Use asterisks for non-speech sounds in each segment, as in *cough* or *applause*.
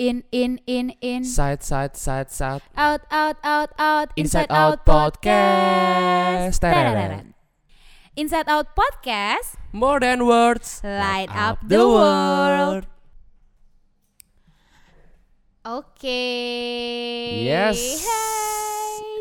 In, in, in, in. Side, side, side, side. Out, out, out, out. Inside Out Podcast. Tereren. Inside Out Podcast. More than words. Light up the world. Oke. Yes.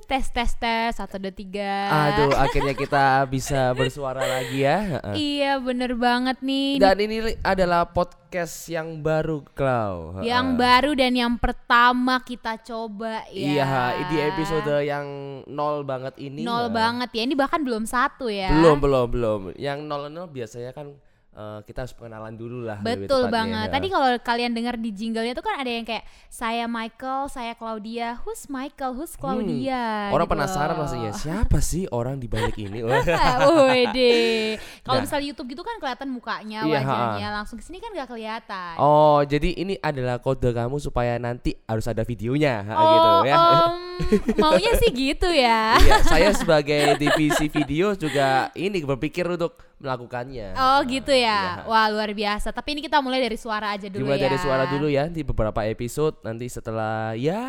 Tes, tes, tes. Satu, dua, tiga. Aduh, *laughs* akhirnya kita bisa bersuara lagi ya. Iya, bener banget nih. Dan ini adalah podcast yang baru, Klau. yang baru dan yang pertama kita coba ya. Iya, di episode yang nol banget ini. nol banget ya. Ini bahkan belum satu ya. Belum, belum, belum. Yang nol nol biasanya kan eh, kita harus pengenalan dulu lah. Betul banget. heeh. Tadi kalau kalian dengar di jinglenya tuh kan ada yang kayak saya Michael, saya Claudia. Who's Michael? Who's Claudia? Hmm, Orang gitu penasaran loh. maksudnya siapa sih orang di balik ini? *laughs* Wede. Kalau Nah. misalnya YouTube gitu kan kelihatan mukanya, Iya, wajahnya. Langsung ke sini kan gak kelihatan. Oh, jadi ini adalah kode kamu supaya nanti harus ada videonya ha, Oh, gitu ya. *laughs* em, maunya sih gitu ya. Iya, saya sebagai divisi video juga ini berpikir untuk melakukannya. Oh gitu ya. Iya. Wah luar biasa. Tapi ini kita mulai dari suara aja dulu Dimulai ya. dari suara dulu ya di beberapa episode nanti setelah ya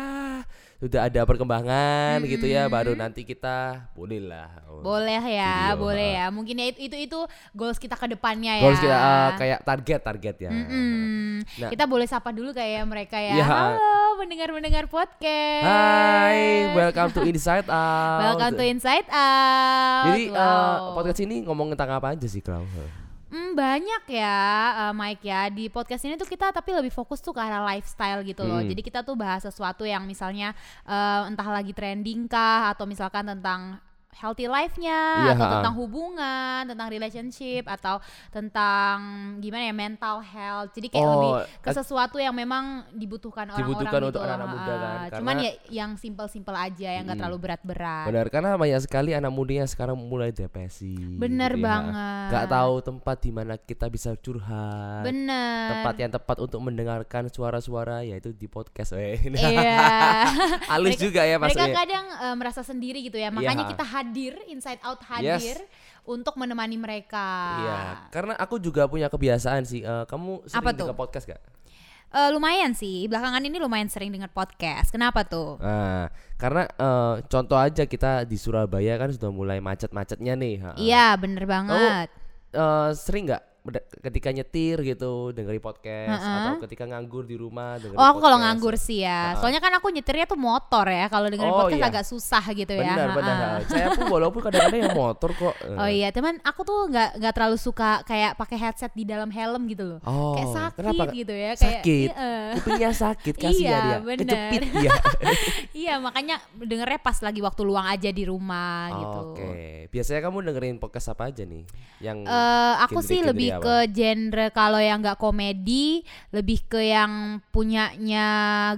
sudah ada perkembangan gitu ya baru nanti kita boleh lah. oh, Boleh ya, video, boleh ya. Mungkin ya itu itu, itu goals kita ke depannya ya. Goals kita ah, kayak target-target ya. Mm-mm. Nah. Kita boleh sapa dulu kayak mereka ya. Iya. Halo pendengar-pendengar podcast. Hai, welcome to Inside Out. Welcome to Inside Out. Jadi eh, Wow. podcast ini ngomong tentang apa aja sih, Klau? Hmm, banyak ya eh, Mike ya di podcast ini tuh kita tapi lebih fokus tuh ke arah lifestyle gitu loh. Hmm. Jadi kita tuh bahas sesuatu yang misalnya eh, entah lagi trending kah atau misalkan tentang healthy life-nya Iya, atau tentang hubungan, tentang relationship atau tentang gimana ya mental health. Jadi kayak Oh, lebih ke sesuatu yang memang dibutuhkan orang-orang Dibutuhkan gitu. untuk anak-anak ha-ha. muda kan, Cuman ya yang simple-simple aja yang gak Mm-mm. terlalu berat-berat. Benar, karena banyak sekali anak muda yang sekarang mulai depresi. Bener gitu ya. banget. Gak tahu tempat di mana kita bisa curhat. Bener. Tempat yang tepat untuk mendengarkan suara-suara yaitu di podcast. *laughs* Iya. Mereka- juga ya Mereka maksudnya. kadang eh, merasa sendiri gitu ya. Makanya Iya. kita hadir, inside out hadir untuk menemani mereka. Iya, karena aku juga punya kebiasaan sih. eh, kamu sering Apa tuh? dengar podcast gak? Eh, lumayan sih. Belakangan ini lumayan sering dengar podcast. Kenapa tuh? Nah, karena eh, contoh aja kita di Surabaya kan sudah mulai macet-macetnya nih. Iya, bener banget. Eh, sering nggak ketika nyetir gitu dengerin podcast Heeh. atau ketika nganggur di rumah dengerin Oh, aku kalau nganggur sih ya. Ha-ha. Soalnya kan aku nyetirnya tuh motor ya. Kalau dengerin Oh, podcast iya. agak susah gitu ya. benar benar Ha-ha. ha. saya pun walaupun kadang-kadang yang motor kok eh. Oh iya, teman aku tuh nggak nggak terlalu suka kayak pakai headset di dalam helm gitu loh. Oh, kayak sakit kenapa? gitu ya, kayak Sakit? iya. kupingnya sakit *laughs* kasihan Iya, dia benar. kejepit *laughs* dia iya, makanya dengernya pas lagi waktu luang aja di rumah gitu. oke biasanya kamu dengerin podcast apa aja nih yang Eh, aku sih genre-genre lebih apa? ke genre kalau yang nggak komedi, lebih ke yang punyanya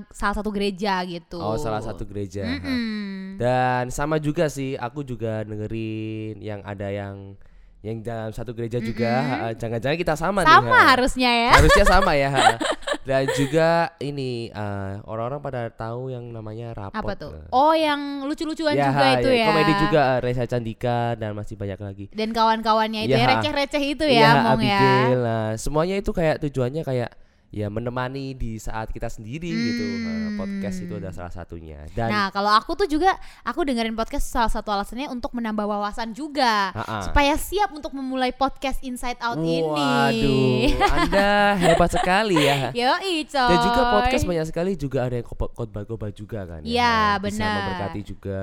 salah satu gereja gitu. oh salah satu gereja ha. Mm-mm. dan sama juga sih aku juga dengerin yang ada yang yang dalam satu gereja juga ha. jangan-jangan kita sama, nih Sama ha. harusnya ya. harusnya sama ya. *laughs* dan juga ini eh, orang-orang pada tahu yang namanya rapot Apa tuh? eh. Oh, yang lucu-lucuan Ya, juga ha, itu ya. ya. komedi juga eh, Reza Candika dan masih banyak lagi Dan kawan-kawannya itu ya ha. receh-receh itu Iya, ya, Mong ya. Abigail nah, semuanya itu kayak tujuannya kayak ya menemani di saat kita sendiri gitu Nah, podcast itu adalah salah satunya dan Hmm. Nah, kalau aku tuh juga aku dengerin podcast salah satu alasannya untuk menambah wawasan juga. Ha-ha. Supaya siap untuk memulai podcast Inside Out ini. waduh anda hebat sekali ya *laughs* Yo, coy. Dan juga podcast banyak sekali juga ada yang khotbah- khotbah-khotbah juga kan Iya, Nah, Bisa benar. memberkati juga.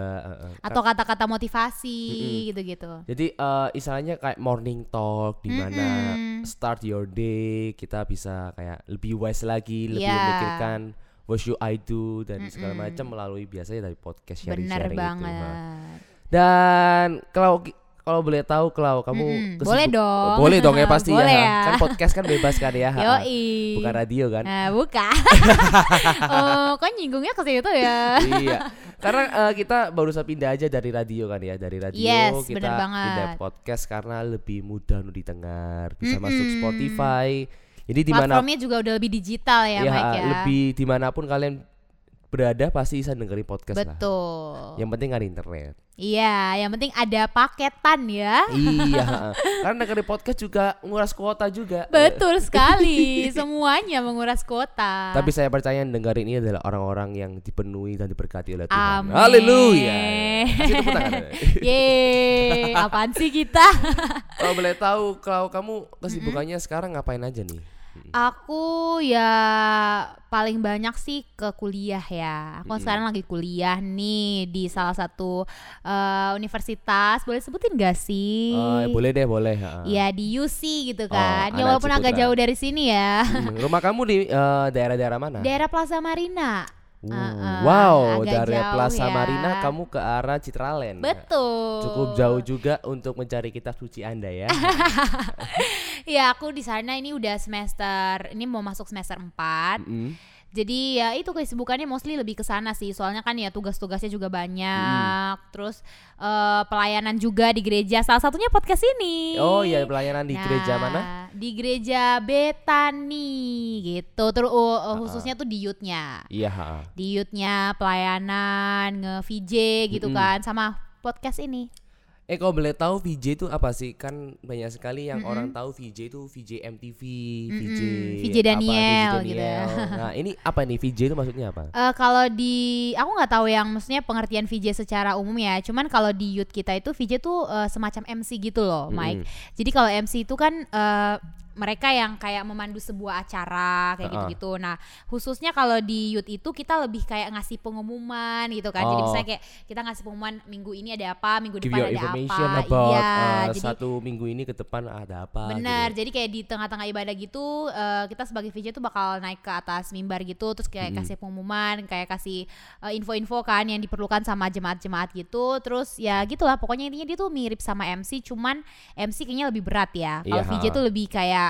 Atau kata-kata motivasi gitu-gitu. Jadi eh, istilahnya kayak morning talk di mana Mm-mm. start your day kita bisa kayak lebih wise lagi, lebih Iya. memikirkan what should I do dan segala macam melalui biasanya dari podcast sharing-sharing itu. banget. ha. Dan kalau kalau boleh tahu kalau kamu Mm-mm. kesibuk- Boleh dong. Boleh dong ya *laughs* pasti Boleh ya. ya. Kan podcast kan bebas kan ya. *laughs* Yoi. Bukan radio kan. Nah, bukan. *laughs* oh, kok nyinggungnya ke situ ya? iya. Karena eh, kita baru saja pindah aja dari radio kan ya, dari radio Yes, kita pindah podcast karena lebih mudah untuk didengar, bisa masuk Mm-mm. Spotify. Jadi di mana Platformnya juga udah lebih digital ya, ya, Mike ya. lebih di mana pun kalian berada pasti bisa dengerin podcast lah. Betul. Yang penting ada internet. Iya, yang penting ada paketan ya. iya, *laughs* karena dengerin podcast juga nguras kuota juga. Betul *laughs* sekali. Semuanya menguras kuota. Tapi saya percaya yang dengerin ini adalah orang-orang yang dipenuhi dan diberkati oleh Tuhan. Amin. Haleluya. *laughs* Yeay, apaan sih kita? Kalau boleh tahu, kalau kamu kesibukannya sekarang ngapain aja nih? Aku ya paling banyak sih ke kuliah ya. Aku sekarang lagi kuliah nih di salah satu eh, universitas. Boleh sebutin gak sih? Oh, boleh deh, boleh. Iya di UC gitu Oh, kan. ya anak walaupun agak jauh dari sini ya. Hmm, Rumah kamu di eh, daerah-daerah mana? Daerah Plaza Marina. Uh, wow, dari jauh Plaza ya. Marina kamu ke arah Citraland. Betul. Cukup jauh juga untuk mencari kitab suci Anda ya. *laughs* Ya aku di sana ini udah semester ini mau masuk semester 4 Mm. Jadi ya itu kesibukannya mostly lebih ke sana sih. Soalnya kan ya tugas-tugasnya juga banyak. Terus eh, pelayanan juga di gereja. Salah satunya podcast ini. Oh iya, pelayanan di gereja Nah, mana? Di gereja Betani gitu. Terus uh, uh, Ah, khususnya tuh di youth-nya. Iya. Di youth-nya pelayanan, nge-VJ gitu Mm-mm. kan sama podcast ini. Eh kalau boleh tahu VJ itu apa sih? Kan banyak sekali yang orang tahu VJ itu VJ MTV, VJ Mm-mm, VJ apa, Daniel VJ gitu ya. *laughs* Daniel. Nah ini apa nih VJ itu maksudnya apa? Eh kalau di aku nggak tahu yang maksudnya pengertian VJ secara umum ya. Cuman kalau di youth kita itu VJ tuh eh, semacam MC gitu loh, Mike. Jadi kalau MC itu kan eh, mereka yang kayak memandu sebuah acara kayak gitu-gitu. Nah, khususnya kalau di youth itu kita lebih kayak ngasih pengumuman gitu kan. Jadi Oh. misalnya kayak kita ngasih pengumuman minggu ini ada apa, minggu Give depan ada information apa. about iya, uh, jadi satu minggu ini ke depan ada apa. Benar, gitu. jadi kayak di tengah-tengah ibadah gitu eh, kita sebagai VJ tuh bakal naik ke atas mimbar gitu terus kayak Mm-mm. kasih pengumuman, kayak kasih eh, info-info kan yang diperlukan sama jemaat-jemaat gitu. Terus ya gitulah pokoknya intinya dia tuh mirip sama MC cuman MC kayaknya lebih berat ya. Kalau Iya, VJ tuh lebih kayak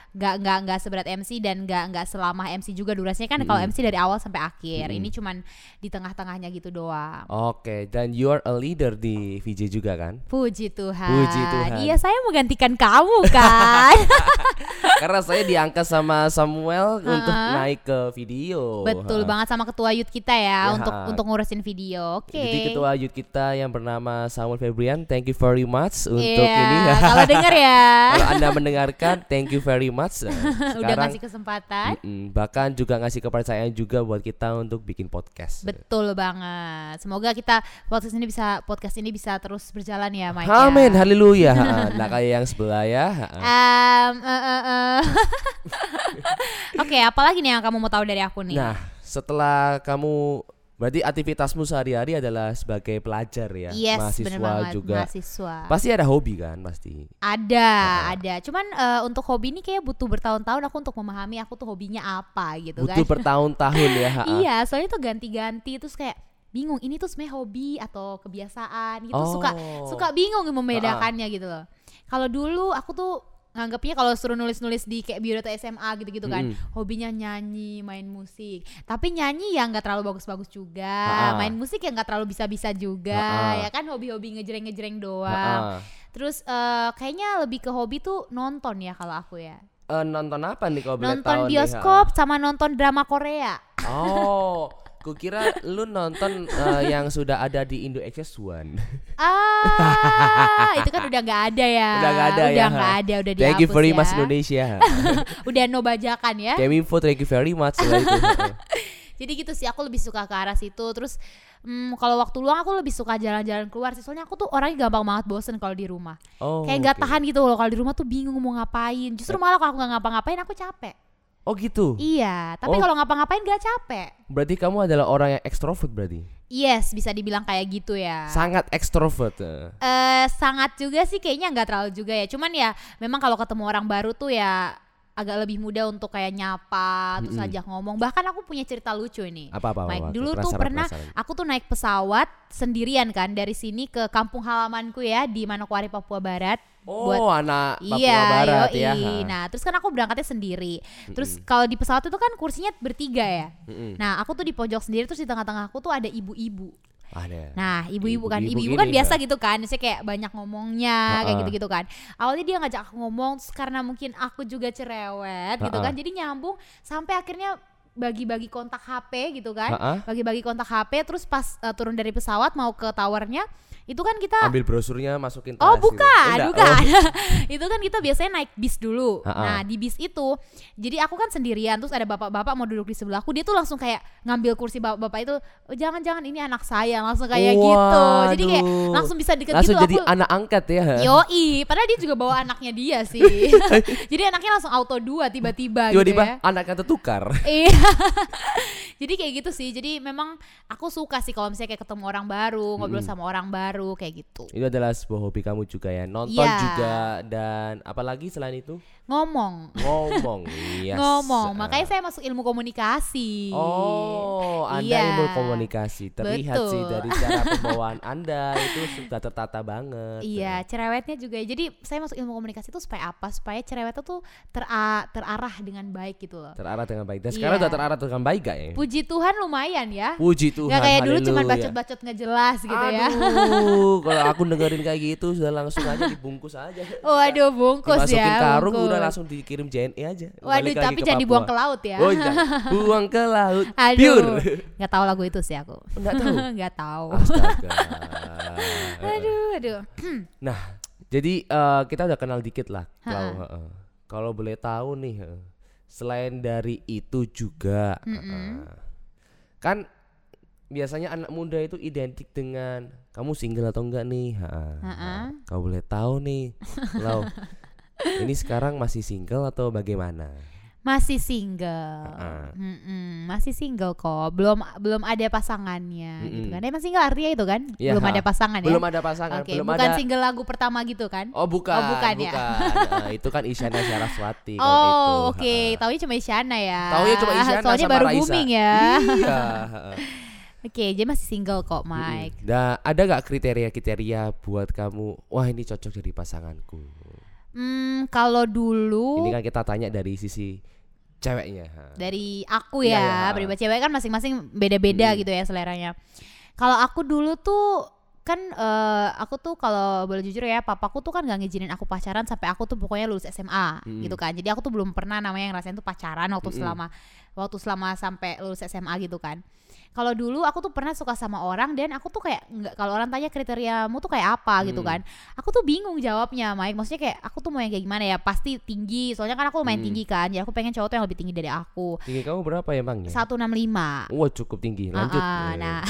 nggak nggak nggak seberat MC dan nggak nggak selama MC juga durasinya kan kalau Mm-mm. MC dari awal sampai akhir. Mm-mm. Ini cuman di tengah-tengahnya gitu doang. Oke, dan you are a leader di VJ juga kan? Puji Tuhan. Puji Tuhan. Iya, saya menggantikan kamu kan. *laughs* Karena saya diangkat sama Samuel untuk Ha-ha. naik ke video. Betul Ha. banget sama ketua youth kita ya, Ya. untuk untuk ngurusin video. Oke. Jadi ketua youth kita yang bernama Samuel Febrian, thank you very much untuk Iya, ini. Kalau *laughs* denger ya, Kalau anda mendengarkan, thank you very much. Nah, *laughs* udah Sekarang ngasih kesempatan. mm-mm, bahkan juga ngasih kepercayaan juga buat kita untuk bikin podcast. Betul banget. Semoga kita podcast ini bisa podcast ini bisa terus berjalan ya, Mike. ya. Amin, haleluya. *laughs* Ha, Nah kayak yang sebelah ya. Em, eh, eh, eh. *laughs* Oke, apalagi nih yang kamu mau tahu dari aku nih? Nah setelah kamu berarti aktivitasmu sehari-hari adalah sebagai pelajar ya, yes, mahasiswa juga. Mahasiswa. Pasti ada hobi kan pasti. Ada, Nah. ada. Cuman eh, untuk hobi ini kayak butuh bertahun-tahun aku untuk memahami aku tuh hobinya apa gitu Butuh kan. bertahun-tahun ya. *laughs* Iya, soalnya tuh ganti-ganti terus kayak bingung ini tuh sebenarnya hobi atau kebiasaan gitu suka Oh. suka bingung membedakannya gitu loh. Kalau dulu aku tuh nganggapnya kalau suruh nulis-nulis di kayak biodata SMA gitu-gitu kan, Mm-mm. hobinya nyanyi, main musik. Tapi nyanyi yang nggak terlalu bagus-bagus juga, Ha-ha. main musik yang nggak terlalu bisa-bisa juga, Ha-ha. ya kan hobi-hobi ngejreng-ngejreng doang. Terus eh, kayaknya lebih ke hobi tuh nonton ya kalau aku ya. Eh, nonton apa nih kalau boleh Nonton tahu nih, ha? bioskop sama nonton drama Korea. Oh, kukira lu nonton eh, yang sudah ada di Indo Access One. Ah, itu kan udah nggak ada ya. Udah nggak ada udah ya. nggak ada, udah Thank you dihapus very ya. much Indonesia. *laughs* Udah no bajakan ya. Keminfo thank you very much itu. *laughs* Jadi gitu sih aku lebih suka ke arah situ. Terus hmm, kalau waktu luang aku lebih suka jalan-jalan keluar sih. Soalnya aku tuh orangnya gampang banget bosen kalau di rumah. Oh, Kayak nggak oke. tahan gitu loh kalau di rumah tuh bingung mau ngapain. Justru malah kalau aku nggak ngapa-ngapain aku capek. Oh gitu. Iya, tapi Oh. kalau ngapa-ngapain gak capek. Berarti kamu adalah orang yang ekstrovert berarti. Yes, bisa dibilang kayak gitu ya. Sangat ekstrovert. eh. eh sangat juga sih kayaknya nggak terlalu juga ya. Cuman ya memang kalau ketemu orang baru tuh ya agak lebih mudah untuk kayak nyapa terus Mm-mm. ajak ngomong. Bahkan aku punya cerita lucu ini. Apa apa apa. Mike, apa, dulu tuh pernah penasaran. aku tuh naik pesawat sendirian kan dari sini ke kampung halamanku ya di Manokwari Papua Barat. Oh, buat- anak Papua iya, Barat yoi. ya. Nah, terus kan aku berangkatnya sendiri. Terus kalau di pesawat itu kan kursinya bertiga ya. Mm-mm. Nah, aku tuh di pojok sendiri terus di tengah-tengah aku tuh ada ibu-ibu. Ada. Nah, ibu-ibu kan, Ibu-ibu kan gini, biasa gitu kan, maksudnya kayak banyak ngomongnya, kayak Ha-ha. gitu-gitu kan. Awalnya dia ngajak aku ngomong, terus karena mungkin aku juga cerewet gitu Ha-ha. kan, jadi nyambung sampai akhirnya bagi-bagi kontak HP gitu kan Ha-ha. bagi-bagi kontak HP terus pas eh, turun dari pesawat mau ke towernya itu kan kita Ambil brosurnya masukin tas Oh gitu. bukan, Enggak, bukan. oh. *laughs* itu kan kita biasanya naik bis dulu. Ha-ha. Nah di bis itu, jadi aku kan sendirian, terus ada bapak-bapak mau duduk di sebelahku, dia tuh langsung kayak ngambil kursi bapak-bapak itu, "Oh, jangan-jangan ini anak saya, langsung kayak gitu. Jadi kayak Waduh. langsung bisa deket Langsung gitu. jadi aku, anak angkat ya. Yoi, padahal dia juga bawa anaknya dia sih. *laughs* *laughs* jadi anaknya langsung auto dua tiba-tiba gitu Tiba-tiba ya. anaknya tertukar. Iya. jadi kayak gitu sih. Jadi memang aku suka sih kalau misalnya kayak ketemu orang baru, ngobrol sama orang baru kayak gitu. Itu adalah sebuah hobi kamu juga ya. Nonton Iya. juga dan apalagi selain itu Ngomong. ngomong. *laughs* Yes. ngomong. Ah. Makanya saya masuk ilmu komunikasi. Oh, Anda Iya. ilmu komunikasi. Terlihat sih Betul. dari cara *laughs* pembawaan Anda itu sudah tertata banget. Iya, cerewetnya juga. Jadi saya masuk ilmu komunikasi itu supaya apa? Supaya cerewetnya tuh tera- terarah dengan baik gitu loh. Terarah dengan baik. Dan sekarang Iya. udah terarah dengan baik gak ya? Puji Tuhan lumayan ya. Puji Tuhan. Gak kayak dulu haleluya. bacot-bacot nggak jelas gitu ya. Kalau aku dengerin kayak gitu sudah langsung aja dibungkus aja. Waduh, bungkus Dimasukin ya. karung bungkus. udah langsung dikirim JNE aja. Waduh, tapi jangan Papua. dibuang ke laut ya. Oh, jangan. buang ke laut. *laughs* Aduh. Pure. Nggak tahu lagu itu sih aku. Enggak tahu. *laughs* Nggak tahu. Astaga. *laughs* Aduh, aduh. *clears throat* Nah, jadi eh, kita udah kenal dikit lah. Kalau boleh tahu nih, selain dari itu juga, heeh, kan biasanya anak muda itu identik dengan kamu single atau enggak nih. heeh. Ha-ha. Kau boleh tahu nih, Lau, *laughs* ini sekarang masih single atau bagaimana? Masih single. Ha-ha. Mm-mm, masih single kok. Belum belum ada pasangannya gitu Mm-mm. kan. Emang single artinya itu kan? Iya, belum ha. ada pasangan Belum ya. ada pasangan, Oke, belum bukan ada. single lagu pertama gitu kan? Oh bukan, Oh, bukan ya? *laughs* Nah, itu kan Isyana Saraswati kalau Oh, oke. ha-ha. Taunya cuma Isyana ya. Taunya cuma Isyana Soalnya sama baru Raisa. booming ya. Iya. *laughs* Oke, jadi masih single kok, Mike. Nah, ada gak kriteria-kriteria buat kamu? Wah, ini cocok jadi pasanganku. Hmm, kalau dulu Ini kan kita tanya dari sisi ceweknya. dari aku Iya, ya, iya. pribadi cewek kan masing-masing beda-beda Mm. gitu ya seleranya. Kalau aku dulu tuh kan eh, aku tuh kalau boleh jujur ya papaku tuh kan gak ngizinin aku pacaran sampai aku tuh pokoknya lulus SMA Mm. gitu kan jadi aku tuh belum pernah namanya ngerasain tuh pacaran waktu Mm-mm. selama waktu selama sampai lulus SMA gitu kan kalau dulu aku tuh pernah suka sama orang dan aku tuh kayak nggak kalau orang tanya kriteriamu tuh kayak apa gitu Mm. kan aku tuh bingung jawabnya Mike maksudnya kayak aku tuh mau yang kayak gimana ya pasti tinggi soalnya kan aku lumayan Mm. tinggi kan jadi aku pengen cowok tuh yang lebih tinggi dari aku Tinggi kamu berapa emangnya? 165 Wah, cukup tinggi. Lanjut. Ah, Eh, nah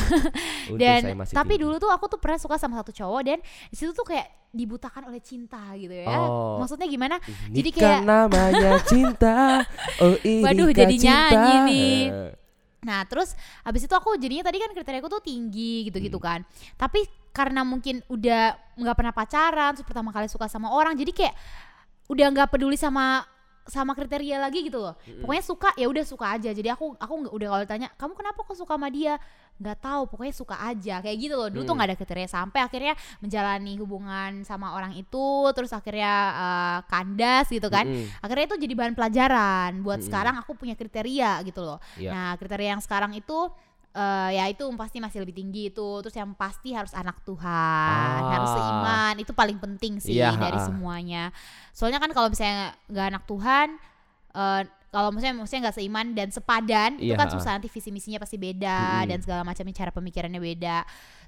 dan tapi tinggi. dulu tuh aku tuh pernah suka sama satu cowok dan di situ tuh kayak dibutakan oleh cinta gitu ya Oh. maksudnya gimana Ini jadi kan kayak- namanya cinta. *laughs* Oh, ini Waduh, kan jadi cinta. nyanyi nih. Nah terus habis itu aku jadinya tadi kan kriteriaku tuh tinggi gitu-gitu Hmm. kan tapi karena mungkin udah nggak pernah pacaran terus pertama kali suka sama orang jadi kayak udah nggak peduli sama sama kriteria lagi gitu loh. Pokoknya suka ya udah suka aja. Jadi aku aku nggak udah kalau ditanya kamu kenapa kok suka sama dia? Nggak tahu pokoknya suka aja. Kayak gitu loh. Dulu tuh Mm. nggak ada kriteria. Sampai akhirnya menjalani hubungan sama orang itu terus akhirnya eh, kandas gitu kan. Mm-mm. akhirnya itu jadi bahan pelajaran. Buat Mm-mm. sekarang aku punya kriteria gitu loh. Iya. nah kriteria yang sekarang itu eh, ya itu pasti masih lebih tinggi itu terus yang pasti harus anak Tuhan harus Ah. seiman itu paling penting sih Iya, dari ha-ha. semuanya soalnya kan kalau misalnya nggak anak Tuhan eh, kalau misalnya maksudnya nggak seiman dan sepadan itu Iya, kan ha-ha. susah nanti visi misinya pasti beda Mm-mm. dan segala macamnya cara pemikirannya beda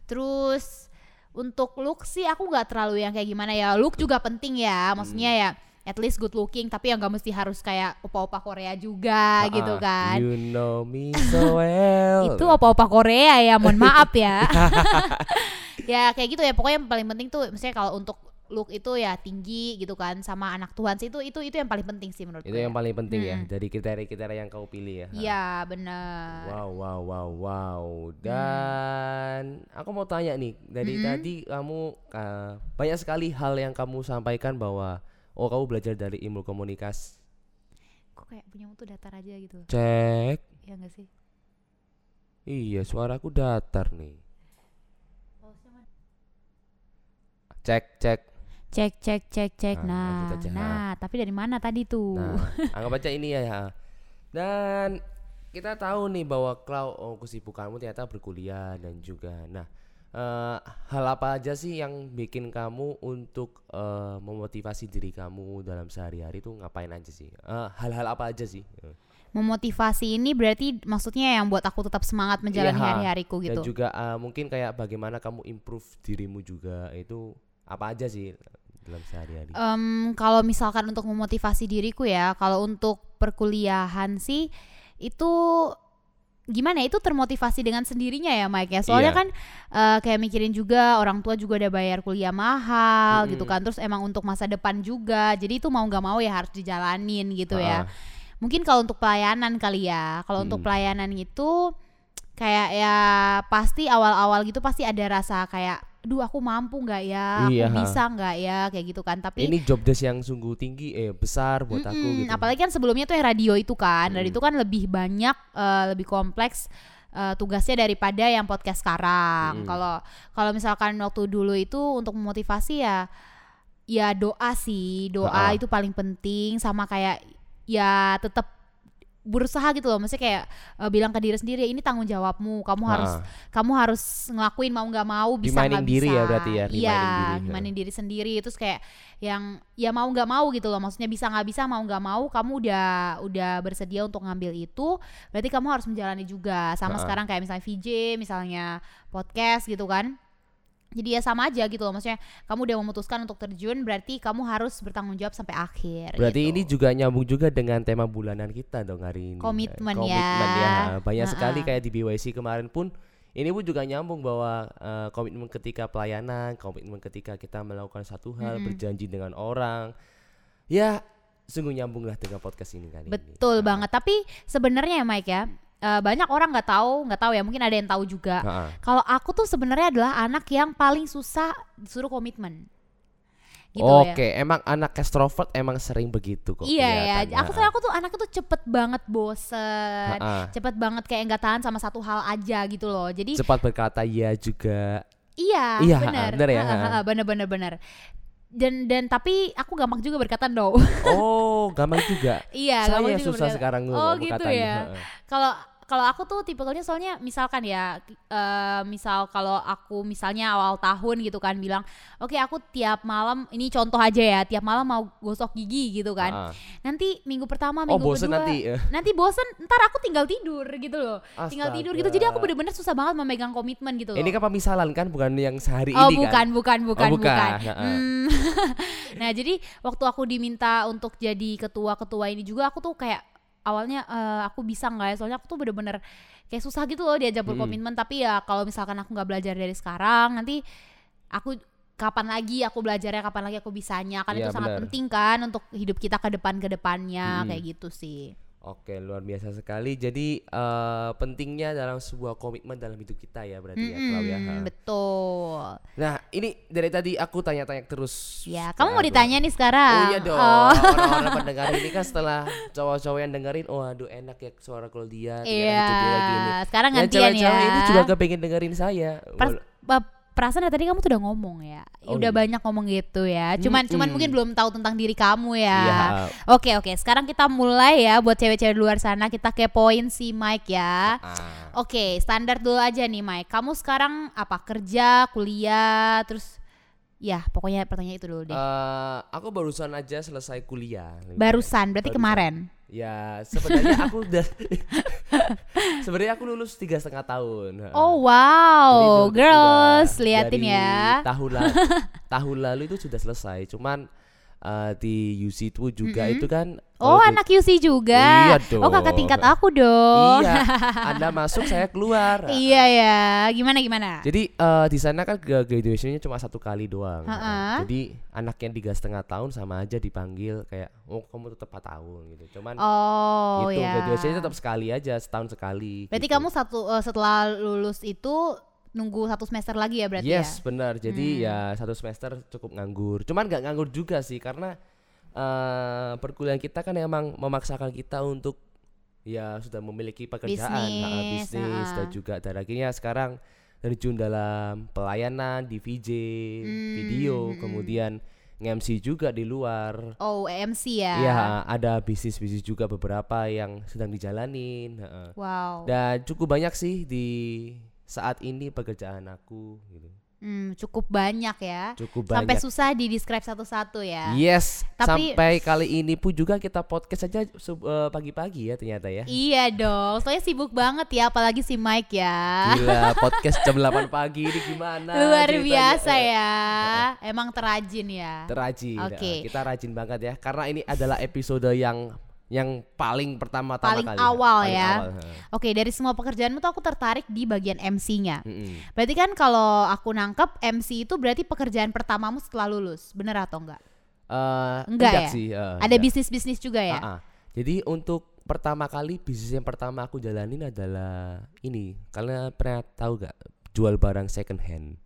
terus untuk look sih aku nggak terlalu yang kayak gimana ya look juga penting ya maksudnya Hmm. ya at least good looking tapi yang nggak mesti harus kayak opa-opa Korea juga gitu Ah, kan You know me so well. itu opa-opa Korea ya mohon maaf ya *laughs* *laughs* ya kayak gitu ya pokoknya yang paling penting tuh misalnya kalau untuk look itu ya tinggi gitu kan sama anak Tuhan sih itu itu itu yang paling penting sih menurut itu gue yang paling penting ya Mm-mm. dari kriteria-kriteria yang kau pilih ya. iya benar Wow, wow, wow, wow. Dan aku mau tanya nih, dari Mm-mm. tadi kamu uh, banyak sekali hal yang kamu sampaikan bahwa oh kamu belajar dari ilmu komunikasi. kok kayak punyamu tuh datar aja gitu Cek. ya enggak sih Iya, suaraku datar nih. Cek, cek. cek cek cek cek Nah, nah nah tapi dari mana tadi tuh Nah, anggap aja ini ya. ya. Dan kita tahu nih bahwa Klau oh, kesibukanmu ternyata berkuliah dan juga nah eh, hal apa aja sih yang bikin kamu untuk eh, memotivasi diri kamu dalam sehari-hari itu ngapain aja sih? Eh, hal-hal apa aja sih? Memotivasi ini berarti maksudnya yang buat aku tetap semangat menjalani Iya, hari-hariku Dan gitu. juga uh, mungkin kayak bagaimana kamu improve dirimu juga itu apa aja sih dalam sehari-hari. Em, kalau misalkan untuk memotivasi diriku ya, kalau untuk perkuliahan sih itu gimana ya, itu termotivasi dengan sendirinya ya Mike ya soalnya Iya. kan eh, kayak mikirin juga orang tua juga udah bayar kuliah mahal gitu Mm-mm. kan terus emang untuk masa depan juga jadi itu mau nggak mau ya harus dijalanin gitu ya Ah, mungkin kalau untuk pelayanan kali ya kalau untuk Mm. pelayanan itu kayak ya pasti awal-awal gitu pasti ada rasa kayak duh aku mampu nggak ya aku Iya. bisa nggak ya kayak gitu kan tapi Ini job desk yang sungguh tinggi eh besar buat aku Mm-mm, gitu. apalagi kan sebelumnya tuh yang radio itu kan radio Mm. itu kan lebih banyak eh, lebih kompleks eh, tugasnya daripada yang podcast sekarang Mm. kalau kalau misalkan waktu dulu itu untuk memotivasi ya ya doa sih doa itu paling penting sama kayak ya tetap berusaha gitu loh. Maksudnya kayak eh, bilang ke diri sendiri ini tanggung jawabmu. Kamu harus Ah, kamu harus ngelakuin mau nggak mau bisa nggak diri bisa. ya berarti ya, iya diri. reminding diri sendiri. Terus kayak yang ya mau nggak mau gitu loh. Maksudnya bisa nggak bisa mau nggak mau kamu udah udah bersedia untuk ngambil itu berarti kamu harus menjalani juga. Sama Ha-ha. sekarang kayak misalnya VJ misalnya podcast gitu kan jadi ya sama aja gitu loh maksudnya kamu udah memutuskan untuk terjun berarti kamu harus bertanggung jawab sampai akhir Berarti gitu. ini juga nyambung juga dengan tema bulanan kita dong hari ini. Komitmen ya. Komitmen ya. Banyak Ha-ha. sekali kayak di BYC kemarin pun ini pun juga nyambung bahwa eh, komitmen ketika pelayanan, komitmen ketika kita melakukan satu hal, Mm-mm. berjanji dengan orang. Ya, sungguh nyambung lah dengan podcast ini kali ini. betul Nah, banget tapi sebenarnya ya Mike ya eh, banyak orang nggak tahu nggak tahu ya mungkin ada yang tahu juga ha-ha. Kalau aku tuh sebenarnya adalah anak yang paling susah disuruh komitmen. Gitu ya. Oke, emang anak extrovert emang sering begitu kok. Iya ya, aku tuh aku tuh anaknya tuh cepet banget bosen, Ha-ha. cepet banget kayak nggak tahan sama satu hal aja gitu loh. Jadi Cepat berkata ya juga. iya, Iya, benar, bener ya, Ha, ha, ha. ha, bener bener bener. Dan dan tapi aku gampang juga berkata no. Oh, gampang juga. *laughs* iya, Saya gampang juga susah berkata- sekarang Oh ngomong gitu ya. Kalau kalau aku tuh tipikalnya soalnya misalkan ya eh, misal kalau aku misalnya awal tahun gitu kan bilang oke aku tiap malam ini contoh aja ya tiap malam mau gosok gigi gitu kan Ha-ha. nanti minggu pertama Oh, minggu bosen kedua nanti. eh. *laughs* nanti bosen ntar aku tinggal tidur gitu loh tinggal Astaga. tidur gitu jadi aku bener-bener susah banget memegang komitmen gitu loh Ini kan pemisalan kan bukan yang sehari Oh ini bukan, kan. bukan, bukan, bukan. bukan. Heeh. Hmm. *laughs* nah jadi waktu aku diminta untuk jadi ketua-ketua ini juga aku tuh kayak awalnya eh, aku bisa nggak ya? Soalnya aku tuh bener-bener kayak susah gitu loh diajak Mm-mm. berkomitmen. Tapi ya kalau misalkan aku nggak belajar dari sekarang nanti aku kapan lagi aku belajarnya kapan lagi aku bisanya? Kan itu Iya, sangat penting kan untuk hidup kita ke depan ke depannya Mm-mm. kayak gitu sih Oke, luar biasa sekali. Jadi eh, pentingnya dalam sebuah komitmen dalam hidup kita ya berarti ya, Clau ya. Mm-mm, Ha. betul Nah, ini dari tadi aku tanya-tanya terus. ya kamu mau ditanya nih sekarang Oh iya dong. Oh. Orang-orang pendengar ini kan setelah cowok-cowok yang dengerin, oh aduh enak ya suara Claudia. Iya, hidupnya lagi ini. sekarang gantian ya. cewek-cewek ini juga kepengen dengerin saya. Pers- perasaan dari tadi kamu tuh udah ngomong ya, Oh, udah iya. banyak ngomong gitu ya. Cuman cuman Mm-mm. mungkin belum tahu tentang diri kamu ya. Iya. Oke oke, sekarang kita mulai ya buat cewek-cewek luar sana kita kepoin si Mike ya. Ah. Oke, standar dulu aja nih Mike. Kamu sekarang apa kerja, kuliah, terus ya pokoknya pertanyaan itu dulu deh. Eh, aku barusan aja selesai kuliah. Barusan, berarti barusan. kemarin. Ya sebenarnya aku udah *laughs* sebenarnya aku lulus tiga setengah tahun. Oh Jadi wow, itu girls, udah liatin ya. Tahun lalu, tahun lalu itu sudah selesai. Cuman eh, di UC itu juga Mm-mm. itu kan. Oh, di- anak UC juga. Iya Oh, kakak dong. tingkat aku dong. Iya, *laughs* Anda masuk saya keluar. Iya ya, gimana gimana? Jadi eh, di sana kan gra- graduationnya cuma satu kali doang. Ha-ha. Jadi anak yang tiga setengah tahun sama aja dipanggil kayak, oh kamu tetap 4 tahun gitu. Cuman Oh gitu ya. graduationnya tetap sekali aja setahun sekali. Berarti gitu. kamu satu eh, setelah lulus itu nunggu satu semester lagi ya berarti yes ya? benar. Jadi Hmm. ya satu semester cukup nganggur. Cuman nggak nganggur juga sih karena eh perkuliahan kita kan emang memaksakan kita untuk ya sudah memiliki pekerjaan, Bisnis, bisnis ha. dan juga dan akhirnya sekarang terjun dalam pelayanan di VJ, Hmm, video, hmm, kemudian nge-MC juga di luar. Oh EMC ya? Iya, ada bisnis-bisnis juga beberapa yang sedang dijalanin. Wow. Dan cukup banyak sih di saat ini pekerjaan aku gitu. Hmm, cukup banyak ya. Cukup Sampai banyak. susah di describe satu-satu ya. Yes, Tapi- sampai kali ini pun juga kita podcast aja sub- eh, pagi-pagi ya ternyata ya. Iya dong, soalnya sibuk banget ya, apalagi si Mike ya. Gila, *laughs* podcast jam 8 pagi ini gimana? Luar ceritanya? biasa ya, emang terajin ya. Terajin. Oke. eh, Kita rajin banget ya karena ini adalah episode yang yang paling pertama-tama Paling kali. awal Paling ya. awal, ha. Oke, dari semua pekerjaanmu tuh aku tertarik di bagian MC-nya. Mm-mm. Berarti kan kalau aku nangkep MC itu berarti pekerjaan pertamamu setelah lulus, bener atau enggak? Eh, Enggak ya? sih. eh, Ada enggak. bisnis-bisnis juga ya? Ah. Jadi untuk pertama kali bisnis yang pertama aku jalanin adalah ini. Kalian pernah tahu gak jual barang second hand?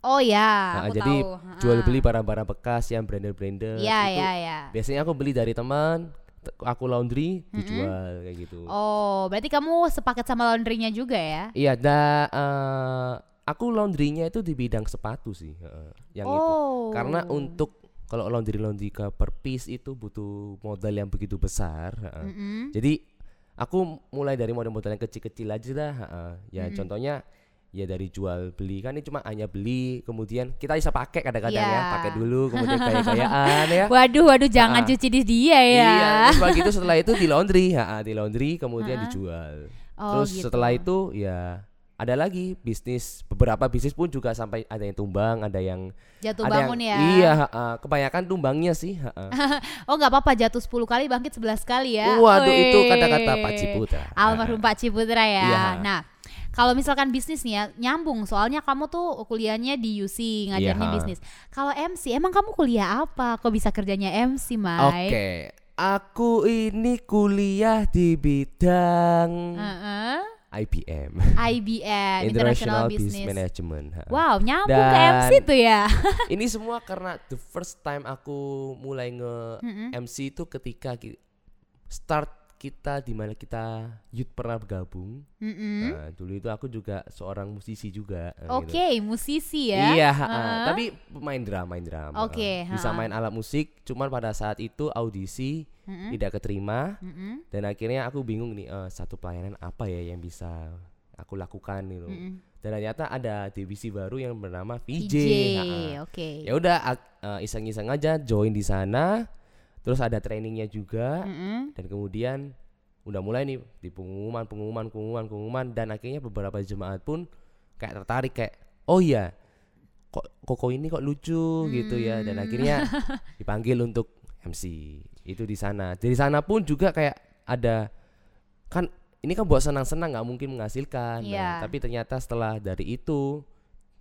Oh ya, Ah, aku jadi tahu. jual beli barang-barang bekas yang branded-branded. Iya, itu iya, iya. Biasanya aku beli dari teman, aku laundry, dijual kayak gitu. Oh, berarti kamu sepaket sama laundrynya juga ya? Iya, da, eh, aku laundrynya itu di bidang sepatu sih, heeh, yang itu. oh. Karena untuk kalau laundry laundry ke per piece itu butuh modal yang begitu besar. heeh. Mm-mm. Jadi aku mulai dari model-model yang kecil-kecil aja dah. heeh. Ya contohnya ya dari jual beli kan ini cuma hanya beli kemudian kita bisa pakai kadang-kadang ya Iya. pakai dulu kemudian gaya-gayaan ya. *laughs* Waduh, waduh, jangan Ah. cuci di dia ya. Iya, terus *laughs* begitu setelah itu di laundry, ha, di laundry kemudian dijual. Oh, terus gitu. setelah itu ya ada lagi bisnis beberapa bisnis pun juga sampai ada yang tumbang, ada yang Jatuh ada bangun yang, ya. Iya, ha, ha, kebanyakan tumbangnya sih. ha, *laughs* ha. Oh nggak apa-apa jatuh 10 kali bangkit 11 kali ya. Waduh, itu Weh. kata-kata Pak Ciputra. Almarhum Pak Ciputra ya. Iya. Nah, kalau misalkan bisnis nih ya nyambung soalnya kamu tuh kuliahnya di UC ngajarnya Iya. bisnis. Kalau MC emang kamu kuliah apa? Kok bisa kerjanya MC, Mai? Oke, aku ini kuliah di bidang Heeh. IBM, IBM International International Business Business. Management. Wow, nyambung ke Dan- MC tuh ya. *laughs* Ini semua karena the first time aku mulai nge MC itu ketika start kita di mana kita youth pernah bergabung. Mm-mm. Nah, dulu itu aku juga seorang musisi juga. eh, Oke, gitu. musisi ya. Iya, ha. Heeh. tapi main drum, main drum. Oke, ha. bisa main alat musik. Cuman pada saat itu audisi tidak keterima Mm-mm. dan akhirnya aku bingung nih eh, satu pelayanan apa ya yang bisa aku lakukan gitu. Mm-mm. Dan ternyata ada divisi baru yang bernama VJ. VJ, oke. Ya udah eh, iseng-iseng aja join di sana. Terus ada trainingnya juga Mm-mm. dan kemudian udah mulai nih di pengumuman pengumuman pengumuman pengumuman dan akhirnya beberapa jemaat pun kayak tertarik kayak oh iya kok koko ini kok lucu gitu ya dan Hmm. akhirnya *laughs* dipanggil untuk MC itu di sana dari sana pun juga kayak ada kan ini kan buat senang-senang nggak mungkin menghasilkan Nah, Iya. tapi ternyata setelah dari itu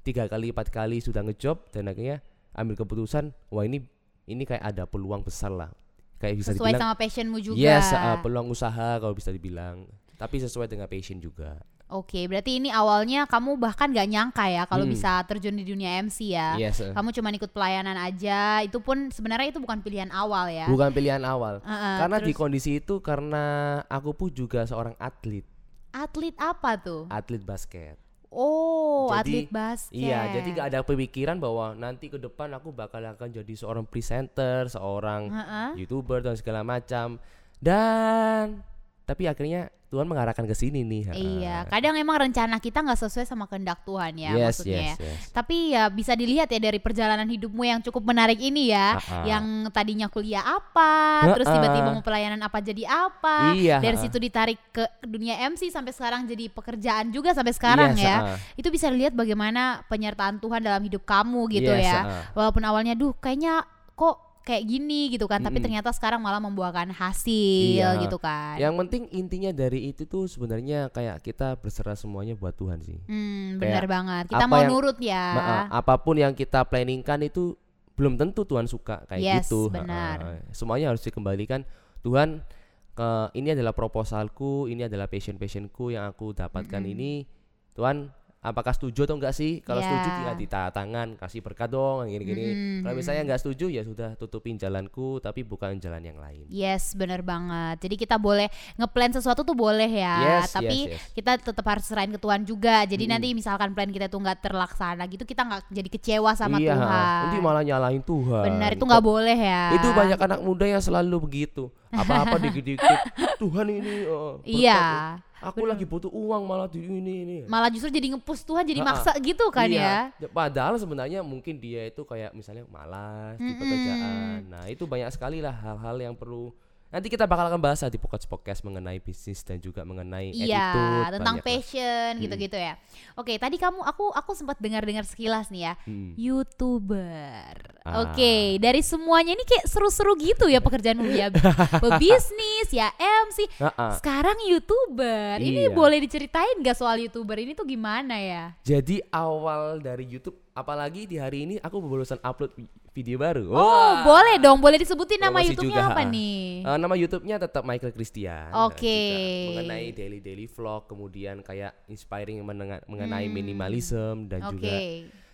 tiga kali empat kali sudah ngejob dan akhirnya ambil keputusan wah ini ini kayak ada peluang besar lah kayak bisa Sesuai dibilang sama passionmu juga. Yes, uh, peluang usaha kalau bisa dibilang. Tapi sesuai dengan passion juga. Oke, berarti ini awalnya kamu bahkan gak nyangka ya kalau Hmm. bisa terjun di dunia MC ya. Yes. uh, Kamu cuma ikut pelayanan aja, itu pun sebenarnya itu bukan pilihan awal ya. Bukan pilihan awal. Heeh, karena di terus kondisi itu karena aku pun juga seorang atlet, atlet apa tuh? atlet basket. Oh, Jadi, atlet basket. Iya, jadi gak ada pemikiran bahwa nanti ke depan aku bakal akan jadi seorang presenter, seorang Heeh. youtuber dan segala macam. Dan tapi akhirnya Tuhan mengarahkan ke sini nih. Iya, kadang emang rencana kita nggak sesuai sama kehendak Tuhan ya yes, maksudnya. yes, yes. Tapi ya bisa dilihat ya dari perjalanan hidupmu yang cukup menarik ini ya, Ha-ha. yang tadinya kuliah apa, terus Ha-ha. tiba-tiba mau pelayanan apa jadi apa, Iya, dari situ ditarik ke dunia MC sampai sekarang jadi pekerjaan juga sampai sekarang Yes, ya. ha-ha. Itu bisa dilihat bagaimana penyertaan Tuhan dalam hidup kamu gitu Yes, ya. ha-ha. Walaupun awalnya duh kayaknya kok kayak gini gitu kan, tapi Mm-mm. ternyata sekarang malah membuahkan hasil Iya. gitu kan. Yang penting intinya dari itu tuh sebenarnya kayak kita berserah semuanya buat Tuhan sih. Hmm, benar banget. Kita mau yang- nurut ya. Ma- apa pun yang kita planningkan itu belum tentu Tuhan suka kayak Yes, gitu. benar. Semuanya harus dikembalikan Tuhan ke ini adalah proposalku, ini adalah passion passionku yang aku dapatkan ini. Tuhan apakah setuju atau enggak sih? Kalau Ya. setuju tinggal ditanda tangan, kasih berkat dong gini-gini. Mm-mm, Kalau misalnya enggak setuju ya sudah tutupin jalanku tapi bukan jalan yang lain. Yes, bener banget. Jadi kita boleh ngeplan sesuatu tuh boleh ya, Yes, tapi yes, yes. kita tetap harus serahin ke Tuhan juga. Jadi nanti misalkan plan kita tuh nggak terlaksana gitu, kita nggak jadi kecewa sama iya, ha. Tuhan. nanti malah nyalahin Tuhan. Benar, itu Kok- nggak boleh ya. Itu banyak anak muda yang selalu begitu. Apa-apa *laughs* dikit-dikit Tuhan ini berkat Iya. Aku lagi butuh uang malah di ini ini Malah justru jadi ngepus Tuhan jadi Ha-ha. maksa gitu kan Iya. ya. Padahal sebenarnya mungkin dia itu kayak misalnya malas di pekerjaan. Nah, itu banyak sekali lah hal-hal yang perlu nanti kita bakal akan bahas di podcast podcast mengenai bisnis dan juga mengenai Iya, attitude, tentang passion gitu-gitu ya. Oke, tadi kamu aku aku sempat dengar-dengar sekilas nih ya. Hmm. YouTuber. Ah. Oke, dari semuanya ini kayak seru-seru gitu ya pekerjaanmu ya. *laughs* Pebisnis, ya MC. Ha-ha. Sekarang YouTuber. Ini Iya. boleh diceritain gak soal YouTuber ini tuh gimana ya? Jadi awal dari YouTube apalagi di hari ini aku barusan upload video baru. Oh, Wah. boleh dong. Boleh disebutin nama Promosi YouTube-nya juga, apa ha. nih? Eh, nama YouTube-nya tetap Michael Christian. Nah, Oke. juga mengenai daily daily vlog, kemudian kayak inspiring mengenai minimalism dan Hmm. Oke. juga.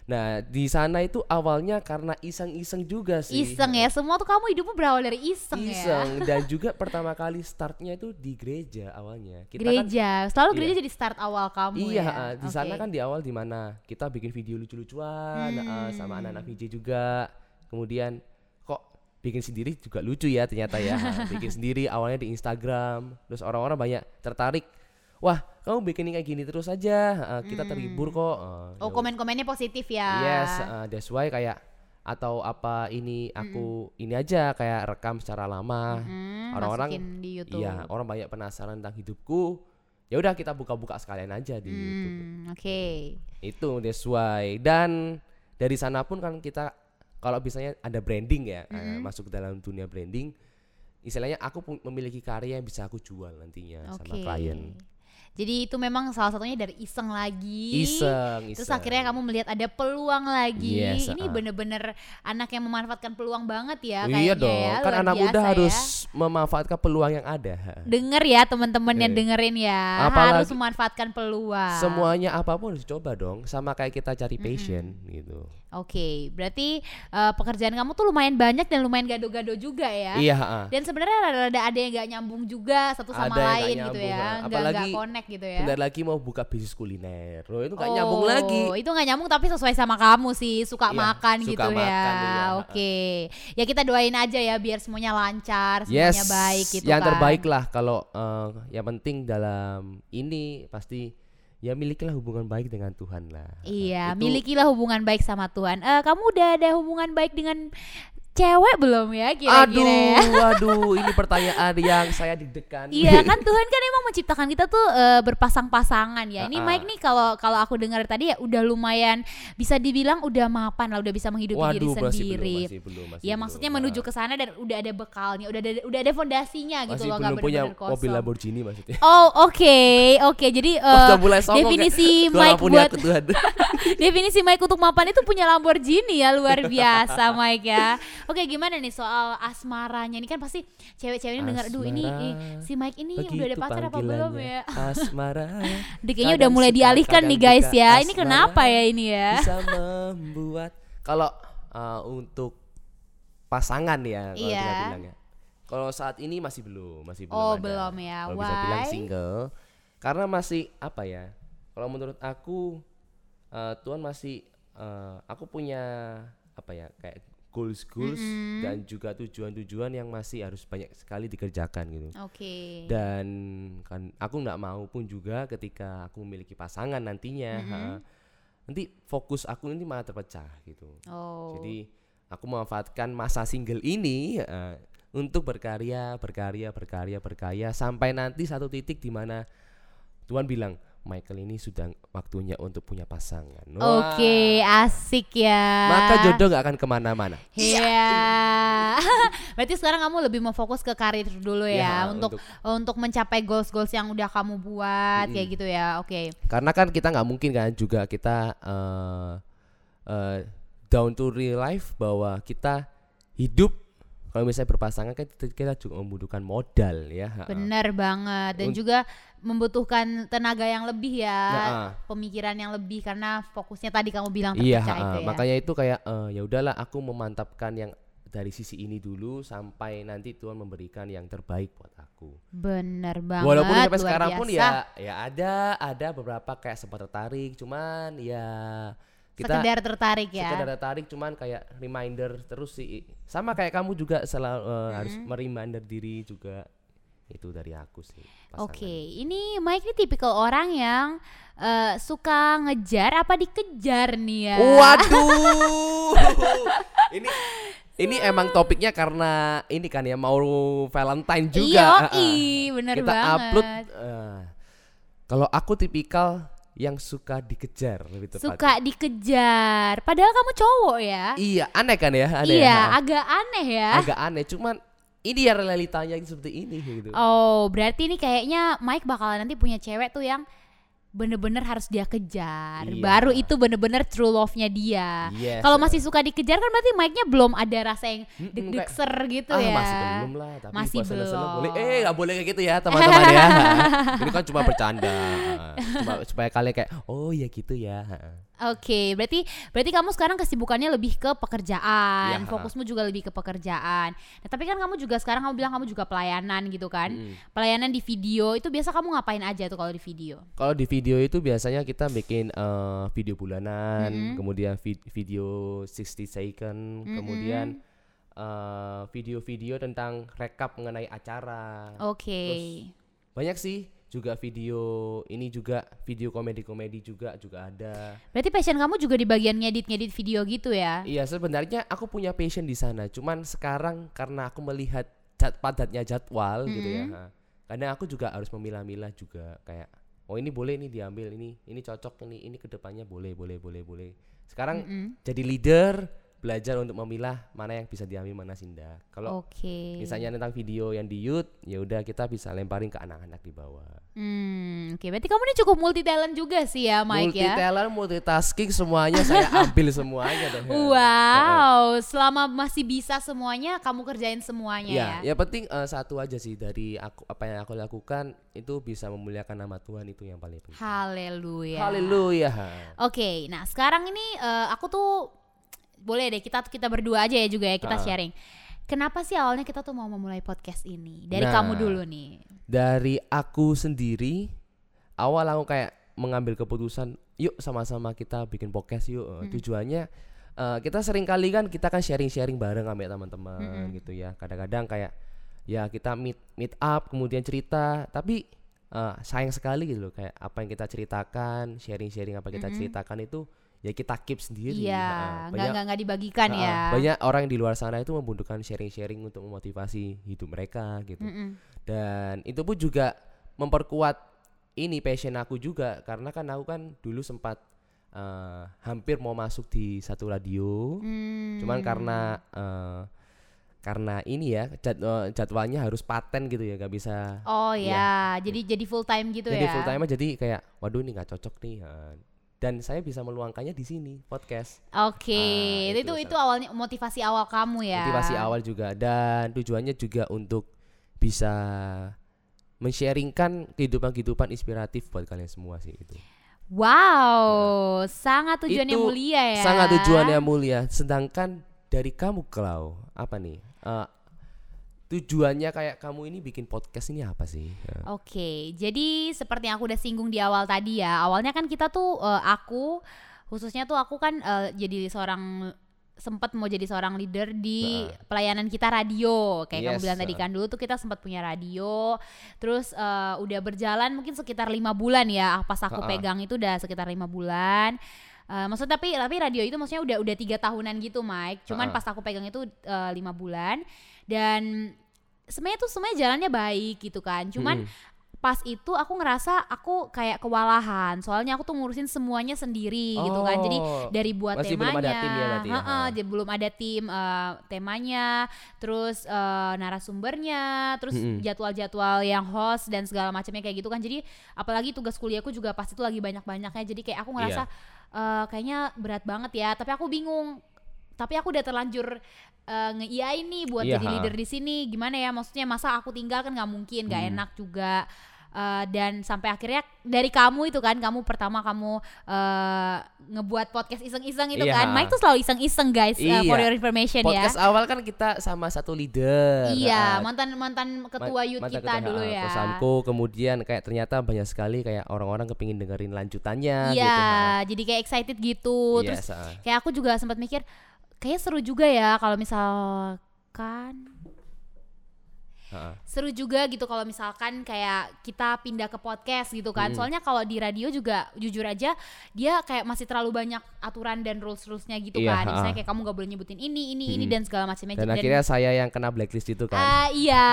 Nah di sana itu awalnya karena iseng-iseng juga sih. Iseng ya. Semua tuh kamu hidupmu berawal dari iseng, ya. Iseng *laughs* dan juga pertama kali startnya itu di gereja awalnya. Kita kan Gereja. Selalu Iya. gereja jadi start awal kamu Iya, ya. ah, di sana Oke. kan di awal di mana kita bikin video lucu-lucuan ah, sama Hmm. anak-anak VJ juga. Kemudian kok bikin sendiri juga lucu ya ternyata ya. *laughs* Bikin sendiri awalnya di Instagram, terus orang-orang banyak tertarik. Wah, kamu bikin kayak gini terus aja, ah, kita terhibur kok. Ah, Oh, ya komen-komennya positif ya. Yes, uh, that's why kayak atau apa ini aku ini aja kayak rekam secara lama. Hmm, Orang-orang di YouTube. Iya, orang banyak penasaran tentang hidupku. Ya udah kita buka-buka sekalian aja di YouTube. Hmm, oke. Itu that's why. Dan dari sana pun kan kita kalau misalnya ada branding ya, uh, masuk ke dalam dunia branding, istilahnya aku memiliki karya yang bisa aku jual nantinya Oke. sama klien. Jadi itu memang salah satunya dari iseng lagi. Iseng, Terus iseng. akhirnya kamu melihat ada peluang lagi. Yes, Ini uh. bener-bener anak yang memanfaatkan peluang banget ya iya kayaknya dong, ya. kan anak muda biasa harus ya. memanfaatkan peluang yang ada. Denger ya teman-teman yang dengerin ya. Apalagi- harus memanfaatkan peluang. Semuanya apa pun harus coba dong, sama kayak kita cari passion gitu. Oke, berarti eh, pekerjaan kamu tuh lumayan banyak dan lumayan gado-gado juga ya. Iya, ha. Dan sebenarnya rada-rada ada yang gak nyambung juga satu sama Ada yang nggak lain gitu ya, nggak nggak Apalagi connect gitu ya. Bentar lagi mau buka bisnis kuliner. Loh, itu gak nyambung lagi. Oh, Itu nggak nyambung tapi sesuai sama kamu sih, suka Iya, makan suka gitu makan, ya. iya. Oke. Ya kita doain aja ya biar semuanya lancar, Yes, semuanya baik gitu yang kan. terbaik lah kalau eh, yang penting dalam ini pasti ya milikilah hubungan baik dengan Tuhan lah. Iya, Itu- milikilah hubungan baik sama Tuhan. Eh, kamu udah ada hubungan baik dengan cewek belum ya kira-kira Aduh, *laughs* ya? waduh, ini pertanyaan yang saya deg-degan. Iya *laughs* kan Tuhan kan emang menciptakan kita tuh eh, berpasang-pasangan ya. Ini Ah, ah. Mike nih kalau kalau aku dengar tadi ya udah lumayan bisa dibilang udah mapan lah, udah bisa menghidupi diri Waduh, masih sendiri. belum, masih belum, masih ya belum. maksudnya menuju ke sana dan udah ada bekalnya, udah ada udah ada fondasinya gitu masih loh, belum punya bener-bener kosong. mobil Lamborghini maksudnya. *laughs* Oh oke oke jadi eh, Udah mulai sombong definisi "Tuhan Mike buat aku, Tuhan." definisi Mike untuk mapan itu punya Lamborghini ya luar biasa Mike ya. Oke gimana nih soal asmaranya ini kan pasti cewek-cewek ini dengar aduh ini ih, si Mike ini udah ada pacar apa belum ya? Asmara. *laughs* Kayaknya udah mulai suka, dialihkan nih guys ya. Ini kenapa ya ini ya? Bisa membuat *laughs* kalau uh, untuk pasangan ya kalau Iya. kita bilangnya. Kalau saat ini masih belum, masih belum Oh, ada. belum ya. Kalau bisa bilang single. Karena masih apa ya? Kalau menurut aku uh, Tuhan masih uh, aku punya apa ya? kayak goals goals dan juga tujuan-tujuan yang masih harus banyak sekali dikerjakan gitu. Oke. Dan kan aku nggak mau pun juga ketika aku memiliki pasangan nantinya, ha, nanti fokus aku nanti malah terpecah gitu. Oh. Jadi aku memanfaatkan masa single ini eh, untuk berkarya, berkarya, berkarya, berkarya sampai nanti satu titik di mana Tuhan bilang Michael ini sudah waktunya untuk punya pasangan. Wah, Oke, asik ya. Maka jodoh nggak akan ke mana-mana. Iya. *laughs* Berarti sekarang kamu lebih mau fokus ke karir dulu ya, Ya, untuk, untuk mencapai goals-goals yang udah kamu buat kayak gitu ya. Oke. Karena kan kita nggak mungkin kan juga kita eh eh, down to real life bahwa kita hidup kalau misalnya berpasangan kan kita, juga membutuhkan modal ya. Bener banget dan Un- juga membutuhkan tenaga yang lebih ya, Nah, pemikiran yang lebih karena fokusnya tadi kamu bilang Iya, terpecah ha, itu ya. makanya itu kayak eh, ya udahlah aku memantapkan yang dari sisi ini dulu sampai nanti Tuhan memberikan yang terbaik buat aku. Bener banget. Walaupun sampai sekarang pun ya ya ada ada beberapa kayak sempat tertarik, cuman ya kita sekedar tertarik ya. sekedar tertarik cuman kayak reminder terus sih sama kayak kamu juga selalu eh, harus Mm-hmm. mereminder diri juga itu dari aku sih Oke, pasangan. ini Mike ini tipikal orang yang eh, suka ngejar apa dikejar nih ya? Waduh. *laughs* ini ini emang topiknya karena ini kan ya mau Valentine juga. Iya, ah. bener Kita banget. upload. eh, kalau aku tipikal yang suka dikejar lebih tepatnya. Suka dikejar. Padahal kamu cowok ya? Iya, aneh kan ya? Aneh iya, ya? agak aneh ya. Agak aneh, cuman ini ya realitanya seperti ini gitu. Oh, berarti ini kayaknya Mike bakalan nanti punya cewek tuh yang bener-bener harus dia kejar. Iya. Baru itu bener-bener true love-nya dia. Yes. Kalau masih suka dikejar kan berarti Mike-nya belum ada rasa yang Mm-mm, deg-deg kayak, ser gitu ah, ya. masih belum lah, tapi Masih buat belum. boleh. Eh, nggak boleh kayak gitu ya, *laughs* teman-teman ya. ini kan cuma bercanda. Cuma supaya kalian kayak, oh ya gitu ya. Oke, berarti berarti kamu sekarang kesibukannya lebih ke pekerjaan, Iya. fokusmu juga lebih ke pekerjaan. Nah, tapi kan kamu juga sekarang kamu bilang kamu juga pelayanan gitu kan? Mm. Pelayanan di video itu biasa kamu ngapain aja tuh kalau di video? Kalau di video itu biasanya kita bikin eh, video bulanan, Mm-mm. kemudian vid- video 60 second, kemudian eh, video-video tentang rekap mengenai acara. Oke. Banyak sih, juga video ini juga video komedi-komedi juga juga ada. Berarti passion kamu juga di bagian ngedit-ngedit video gitu ya? Iya, sebenarnya aku punya passion di sana, cuman sekarang karena aku melihat jad- padatnya jadwal gitu ya. Ha. Kadang aku juga harus memilah-milah juga kayak oh ini boleh nih diambil ini, ini cocok ini, ini ke depannya boleh, boleh, boleh, boleh. Sekarang Mm-mm. jadi leader belajar untuk memilah mana yang bisa diambil mana tidak. Kalau Oke. misalnya tentang video yang di YouTube, ya udah kita bisa lemparin ke anak-anak di bawah. Hmm, oke. Berarti kamu ini cukup multi talent juga sih ya, Mike multi ya? talent, multitasking semuanya saya *laughs* ambil semuanya deh. Wow, selama masih bisa semuanya, kamu kerjain semuanya Ya, ya? ya penting eh, satu aja sih dari aku apa yang aku lakukan itu bisa memuliakan nama Tuhan itu yang paling penting. Haleluya. Haleluya. Oke, nah sekarang ini eh, aku tuh boleh deh kita kita berdua aja ya juga ya kita Ah. sharing. Kenapa sih awalnya kita tuh mau memulai podcast ini? Dari Nah. kamu dulu nih. Dari aku sendiri awal aku kayak mengambil keputusan, yuk sama-sama kita bikin podcast yuk. Eh, Tujuannya eh, kita sering kali kan kita kan sharing-sharing bareng sama teman-teman gitu ya. Kadang-kadang kayak ya kita meet meet up kemudian cerita, tapi eh, sayang sekali gitu loh kayak apa yang kita ceritakan, sharing-sharing apa yang kita ceritakan itu ya kita keep sendiri. Iya, Heeh. nggak dibagikan Nah, ya. Banyak orang di luar sana itu membutuhkan sharing-sharing untuk memotivasi hidup mereka gitu. Mm-mm. Dan itu pun juga memperkuat ini passion aku juga karena kan aku kan dulu sempat eh, hampir mau masuk di satu radio. Hmm. Cuman karena eh, karena ini ya jad- eh, jadwalnya harus paten gitu ya nggak bisa Oh Iya. ya, jadi jadi full time gitu jadi ya. full time jadi kayak waduh ini nggak cocok nih eh. Dan saya bisa meluangkannya di sini podcast Oke, Ah, itu itu itu awalnya motivasi awal kamu ya. motivasi awal juga dan tujuannya juga untuk bisa men-sharingkan kehidupan-kehidupan inspiratif buat kalian semua sih itu. Wow, sangat tujuannya Itu mulia ya. Sangat tujuannya mulia. Sedangkan dari kamu Klau, apa nih? Eh, tujuannya kayak kamu ini bikin podcast ini apa sih? Eh, Oke, jadi seperti yang aku udah singgung di awal tadi ya, awalnya kan kita tuh eh, aku khususnya tuh aku kan eh, jadi seorang sempat mau jadi seorang leader di Nah. pelayanan kita radio kayak kamu Yes, bilang tadi uh. kan dulu tuh kita sempat punya radio terus eh, udah berjalan mungkin sekitar lima bulan ya pas aku Uh-uh. pegang itu udah sekitar lima bulan Eh, maksud tapi tapi radio itu maksudnya udah udah tiga tahunan gitu Mike cuman Uh-uh. pas aku pegang itu eh, lima bulan dan sebenarnya tuh semuanya jalannya baik gitu kan. Cuman Mm-mm. pas itu aku ngerasa aku kayak kewalahan. Soalnya aku tuh ngurusin semuanya sendiri gitu kan. Jadi Oh, dari buat masih belum temanya. ada tim ya berarti ya? heeh, Ha. jadi belum ada tim eh, temanya. Terus eh, narasumbernya terus Mm-mm. jadwal-jadwal yang host dan segala macamnya kayak gitu kan. Jadi apalagi tugas kuliahku juga pasti itu lagi banyak-banyaknya. Jadi kayak aku ngerasa eh, kayaknya berat banget ya. Tapi aku bingung tapi aku udah terlanjur uh, ngeiyain nih buat Iya, jadi leader di sini gimana ya maksudnya masa aku tinggal kan nggak mungkin nggak Hmm. enak juga Uh, dan sampai akhirnya dari kamu itu kan kamu pertama kamu uh, ngebuat podcast iseng-iseng itu Iya, kan. Mike tuh selalu iseng-iseng guys uh, for Iya. your information podcast ya awal kan kita sama satu leader. iya Ah, mantan mantan ketua youth mantan kita ketua, dulu ya Kosamko kemudian kayak ternyata banyak sekali kayak orang-orang kepingin dengerin lanjutannya iya gitu. jadi kayak excited gitu terus Yes, ah. kayak aku juga sempat mikir kayak seru juga ya kalau misalkan Ha-ha. seru juga gitu kalau misalkan kayak kita pindah ke podcast gitu kan. Soalnya kalau di radio juga jujur aja dia kayak masih terlalu banyak aturan dan rules rulesnya gitu Iya, kan. Misalnya ha-ha. kayak kamu gak boleh nyebutin ini ini ini dan segala macamnya. Dan akhirnya saya yang kena blacklist itu kan. Ah, iya,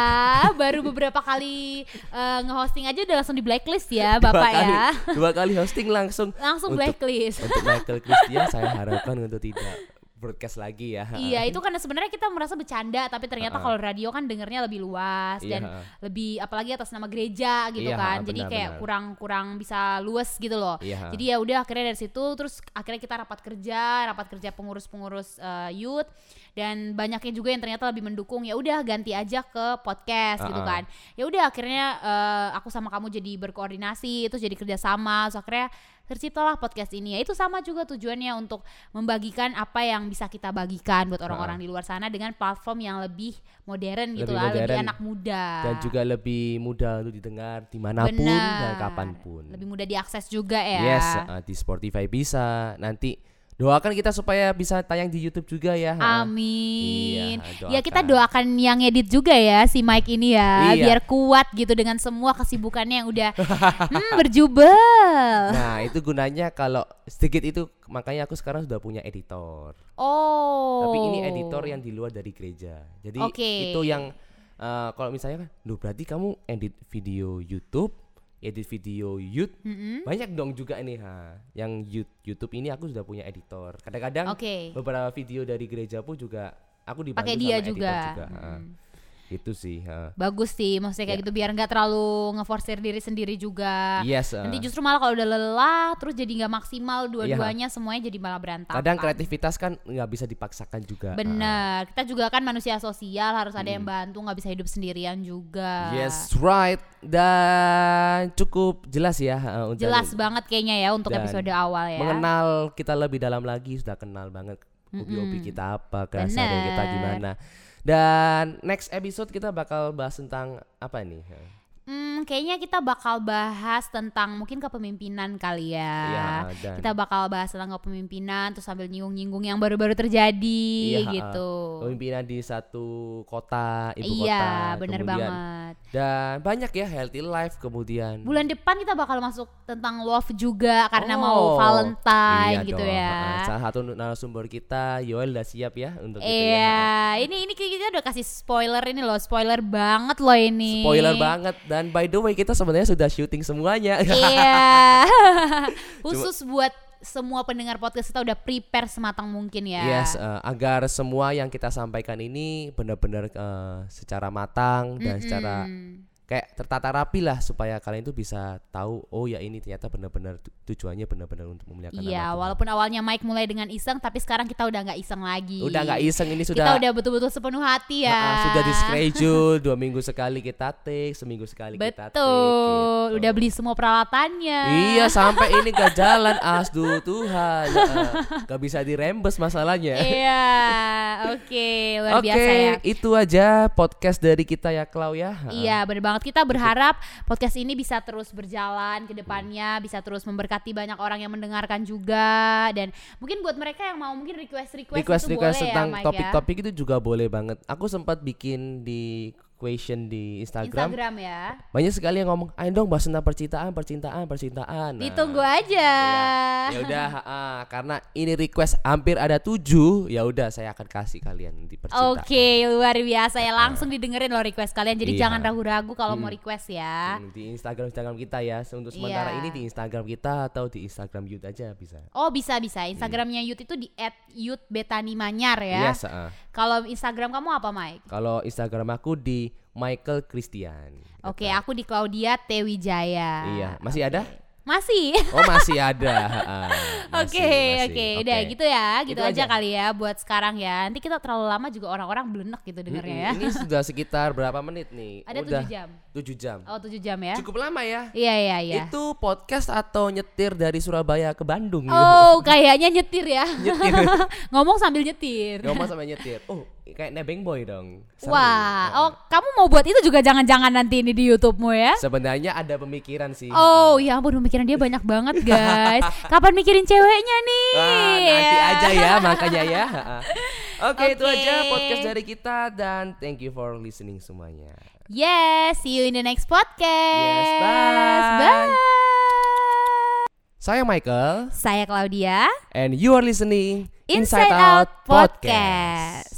baru beberapa kali eh, nge-hosting aja udah langsung di blacklist ya, *laughs* dua Bapak kali, ya. dua kali hosting langsung Langsung untuk, blacklist. untuk Michael Christian saya harapkan untuk tidak broadcast lagi ya. Iya, *laughs* itu karena sebenarnya kita merasa bercanda, tapi ternyata kalau radio kan dengernya lebih luas Iya, dan lebih apalagi atas nama gereja gitu Iya, kan. ha, Jadi benar, kayak benar. kurang-kurang bisa luas gitu loh. Iya, ha. Jadi ya udah akhirnya dari situ terus akhirnya kita rapat kerja, rapat kerja pengurus-pengurus eh, youth dan banyaknya juga yang ternyata lebih mendukung. Ya udah ganti aja ke podcast gitu Ha-ha. kan. Ya udah akhirnya eh, aku sama kamu jadi berkoordinasi, terus jadi kerjasama, terus akhirnya terciptalah podcast ini. Ya itu sama juga tujuannya untuk membagikan apa yang bisa kita bagikan buat orang-orang di luar sana dengan platform yang lebih modern gitu Lebih lah, lebih anak muda. Dan juga lebih mudah untuk didengar di mana pun dan Benar. kapan pun. Lebih mudah diakses juga ya. Yes, uh, di Spotify bisa. Nanti doakan kita supaya bisa tayang di YouTube juga ya. Amin. Iya, ya kita doakan. yang edit juga ya si Mike ini ya, Iya. biar kuat gitu dengan semua kesibukannya yang udah *laughs* hmm, berjubel. Nah, itu gunanya kalau sedikit itu makanya aku sekarang sudah punya editor. Oh. Tapi ini editor yang di luar dari gereja. Jadi Oke. itu yang uh, kalau misalnya kan, duh berarti kamu edit video YouTube, edit video YouTube, Mm-mm. banyak dong juga ini ha. Yang Yout- YouTube ini aku sudah punya editor. Kadang-kadang Oke. beberapa video dari gereja pun juga aku dibantu Pakai dia sama editor juga. juga. ha. Itu sih. ha. Bagus sih, maksudnya kayak Ya. gitu biar nggak terlalu ngeforsir diri sendiri juga. Yes. uh. Nanti justru malah kalau udah lelah, terus jadi nggak maksimal dua-duanya, semuanya jadi malah berantakan. Iya. Kadang kreativitas kan nggak bisa dipaksakan juga. ha. Bener, kita juga kan manusia sosial, harus ada yang bantu, nggak bisa hidup sendirian juga. Hmm. Yes, right. Dan cukup jelas ya ha, untuk Jelas banget kayaknya ya untuk Dan episode awal ya. mengenal kita lebih dalam lagi sudah kenal banget hobi-hobi kita apa keseharian kita gimana dan next episode kita bakal bahas tentang apa nih Hmm, kayaknya kita bakal bahas tentang mungkin kepemimpinan kali ya. Iya, dan- Kita bakal bahas tentang kepemimpinan terus sambil nyinggung-nyinggung yang baru-baru terjadi Iya, gitu. pemimpinan di satu kota ibu Iya, kota bener kemudian banget. dan banyak ya healthy life kemudian Bulan depan kita bakal masuk tentang love juga karena Oh, mau Valentine iya gitu dong, ya. salah satu narasumber kita Yoel udah siap ya untuk itu ya Iya, ini ini kita udah kasih spoiler ini loh, spoiler banget loh ini. spoiler banget dan by the way kita sebenarnya sudah syuting semuanya Iya. *laughs* *laughs* Khusus buat semua pendengar podcast kita udah prepare sematang mungkin ya. Yes, eh, agar semua yang kita sampaikan ini benar-benar eh, secara matang dan secara Hmm. Kayak tertata rapi lah supaya kalian tuh bisa tahu oh ya ini ternyata benar-benar tu- tujuannya benar-benar untuk memuliakan Iya, walaupun awalnya Mike mulai dengan iseng, tapi sekarang kita udah nggak iseng lagi. Udah nggak iseng ini Kita sudah udah betul-betul sepenuh hati ya. Ah, sudah di schedule dua minggu sekali kita take, seminggu sekali kita take. Betul, gitu. udah beli semua peralatannya. Iya sampai ini gak *laughs* jalan asdu Tuhan Eh, gak bisa dirembes masalahnya. Iya, oke, luar Oke biasa ya. itu aja podcast dari kita ya Klau ya. Iya bener banget kita berharap podcast ini bisa terus berjalan ke depannya bisa terus memberkati banyak orang yang mendengarkan juga dan mungkin buat mereka yang mau mungkin request request, request itu request boleh tentang ya Mike ya. topik-topik itu juga boleh banget. Aku sempat bikin di question di Instagram. Instagram ya Banyak sekali yang ngomong, "Ayo dong bahas tentang percintaan, percintaan, percintaan." Nah, ditunggu aja Ya udah, ah, karena ini request hampir ada tujuh, ya udah saya akan kasih kalian di percintaan. Oke luar biasa ya langsung didengerin loh request kalian jadi Iya. jangan ragu-ragu kalau mau request ya Hmm, Di Instagram Instagram kita ya. Untuk sementara Iya. ini di Instagram kita atau di Instagram Youth aja bisa. Oh bisa bisa Instagramnya Yut itu di @yutbetanimanyar ya Yes, ah. Kalau Instagram kamu apa Mike? Kalau Instagram aku di Michael Christian. Oke aku di Claudia Tewijaya Iya, masih ada? Masih Oh masih ada. *laughs* Oke oke udah gitu ya gitu Itu aja, aja. kali ya buat sekarang ya nanti kita terlalu lama juga orang-orang belenek gitu dengernya ya Ini sudah sekitar berapa menit nih? ada Udah tujuh jam 7 jam. oh tujuh jam ya Cukup lama ya. iya iya iya Itu podcast atau nyetir dari Surabaya ke Bandung gitu. oh kayaknya nyetir ya Nyetir. *laughs* ngomong sambil nyetir Ngomong sama nyetir. Oh, kayak nebeng boy dong. Wah, oh kamu mau buat itu juga jangan-jangan nanti ini di YouTube-mu ya? Sebenarnya ada pemikiran sih. Oh, ya ampun pemikiran dia banyak banget, guys. Kapan mikirin ceweknya nih? Nanti aja ya, makanya ya. Oke, okay, okay, itu aja podcast dari kita dan thank you for listening semuanya. Yes, see you in the next podcast. Yes, bye. Bye. Saya Michael. Saya Claudia. And you are listening Inside, Inside Out Podcast. Out Podcast.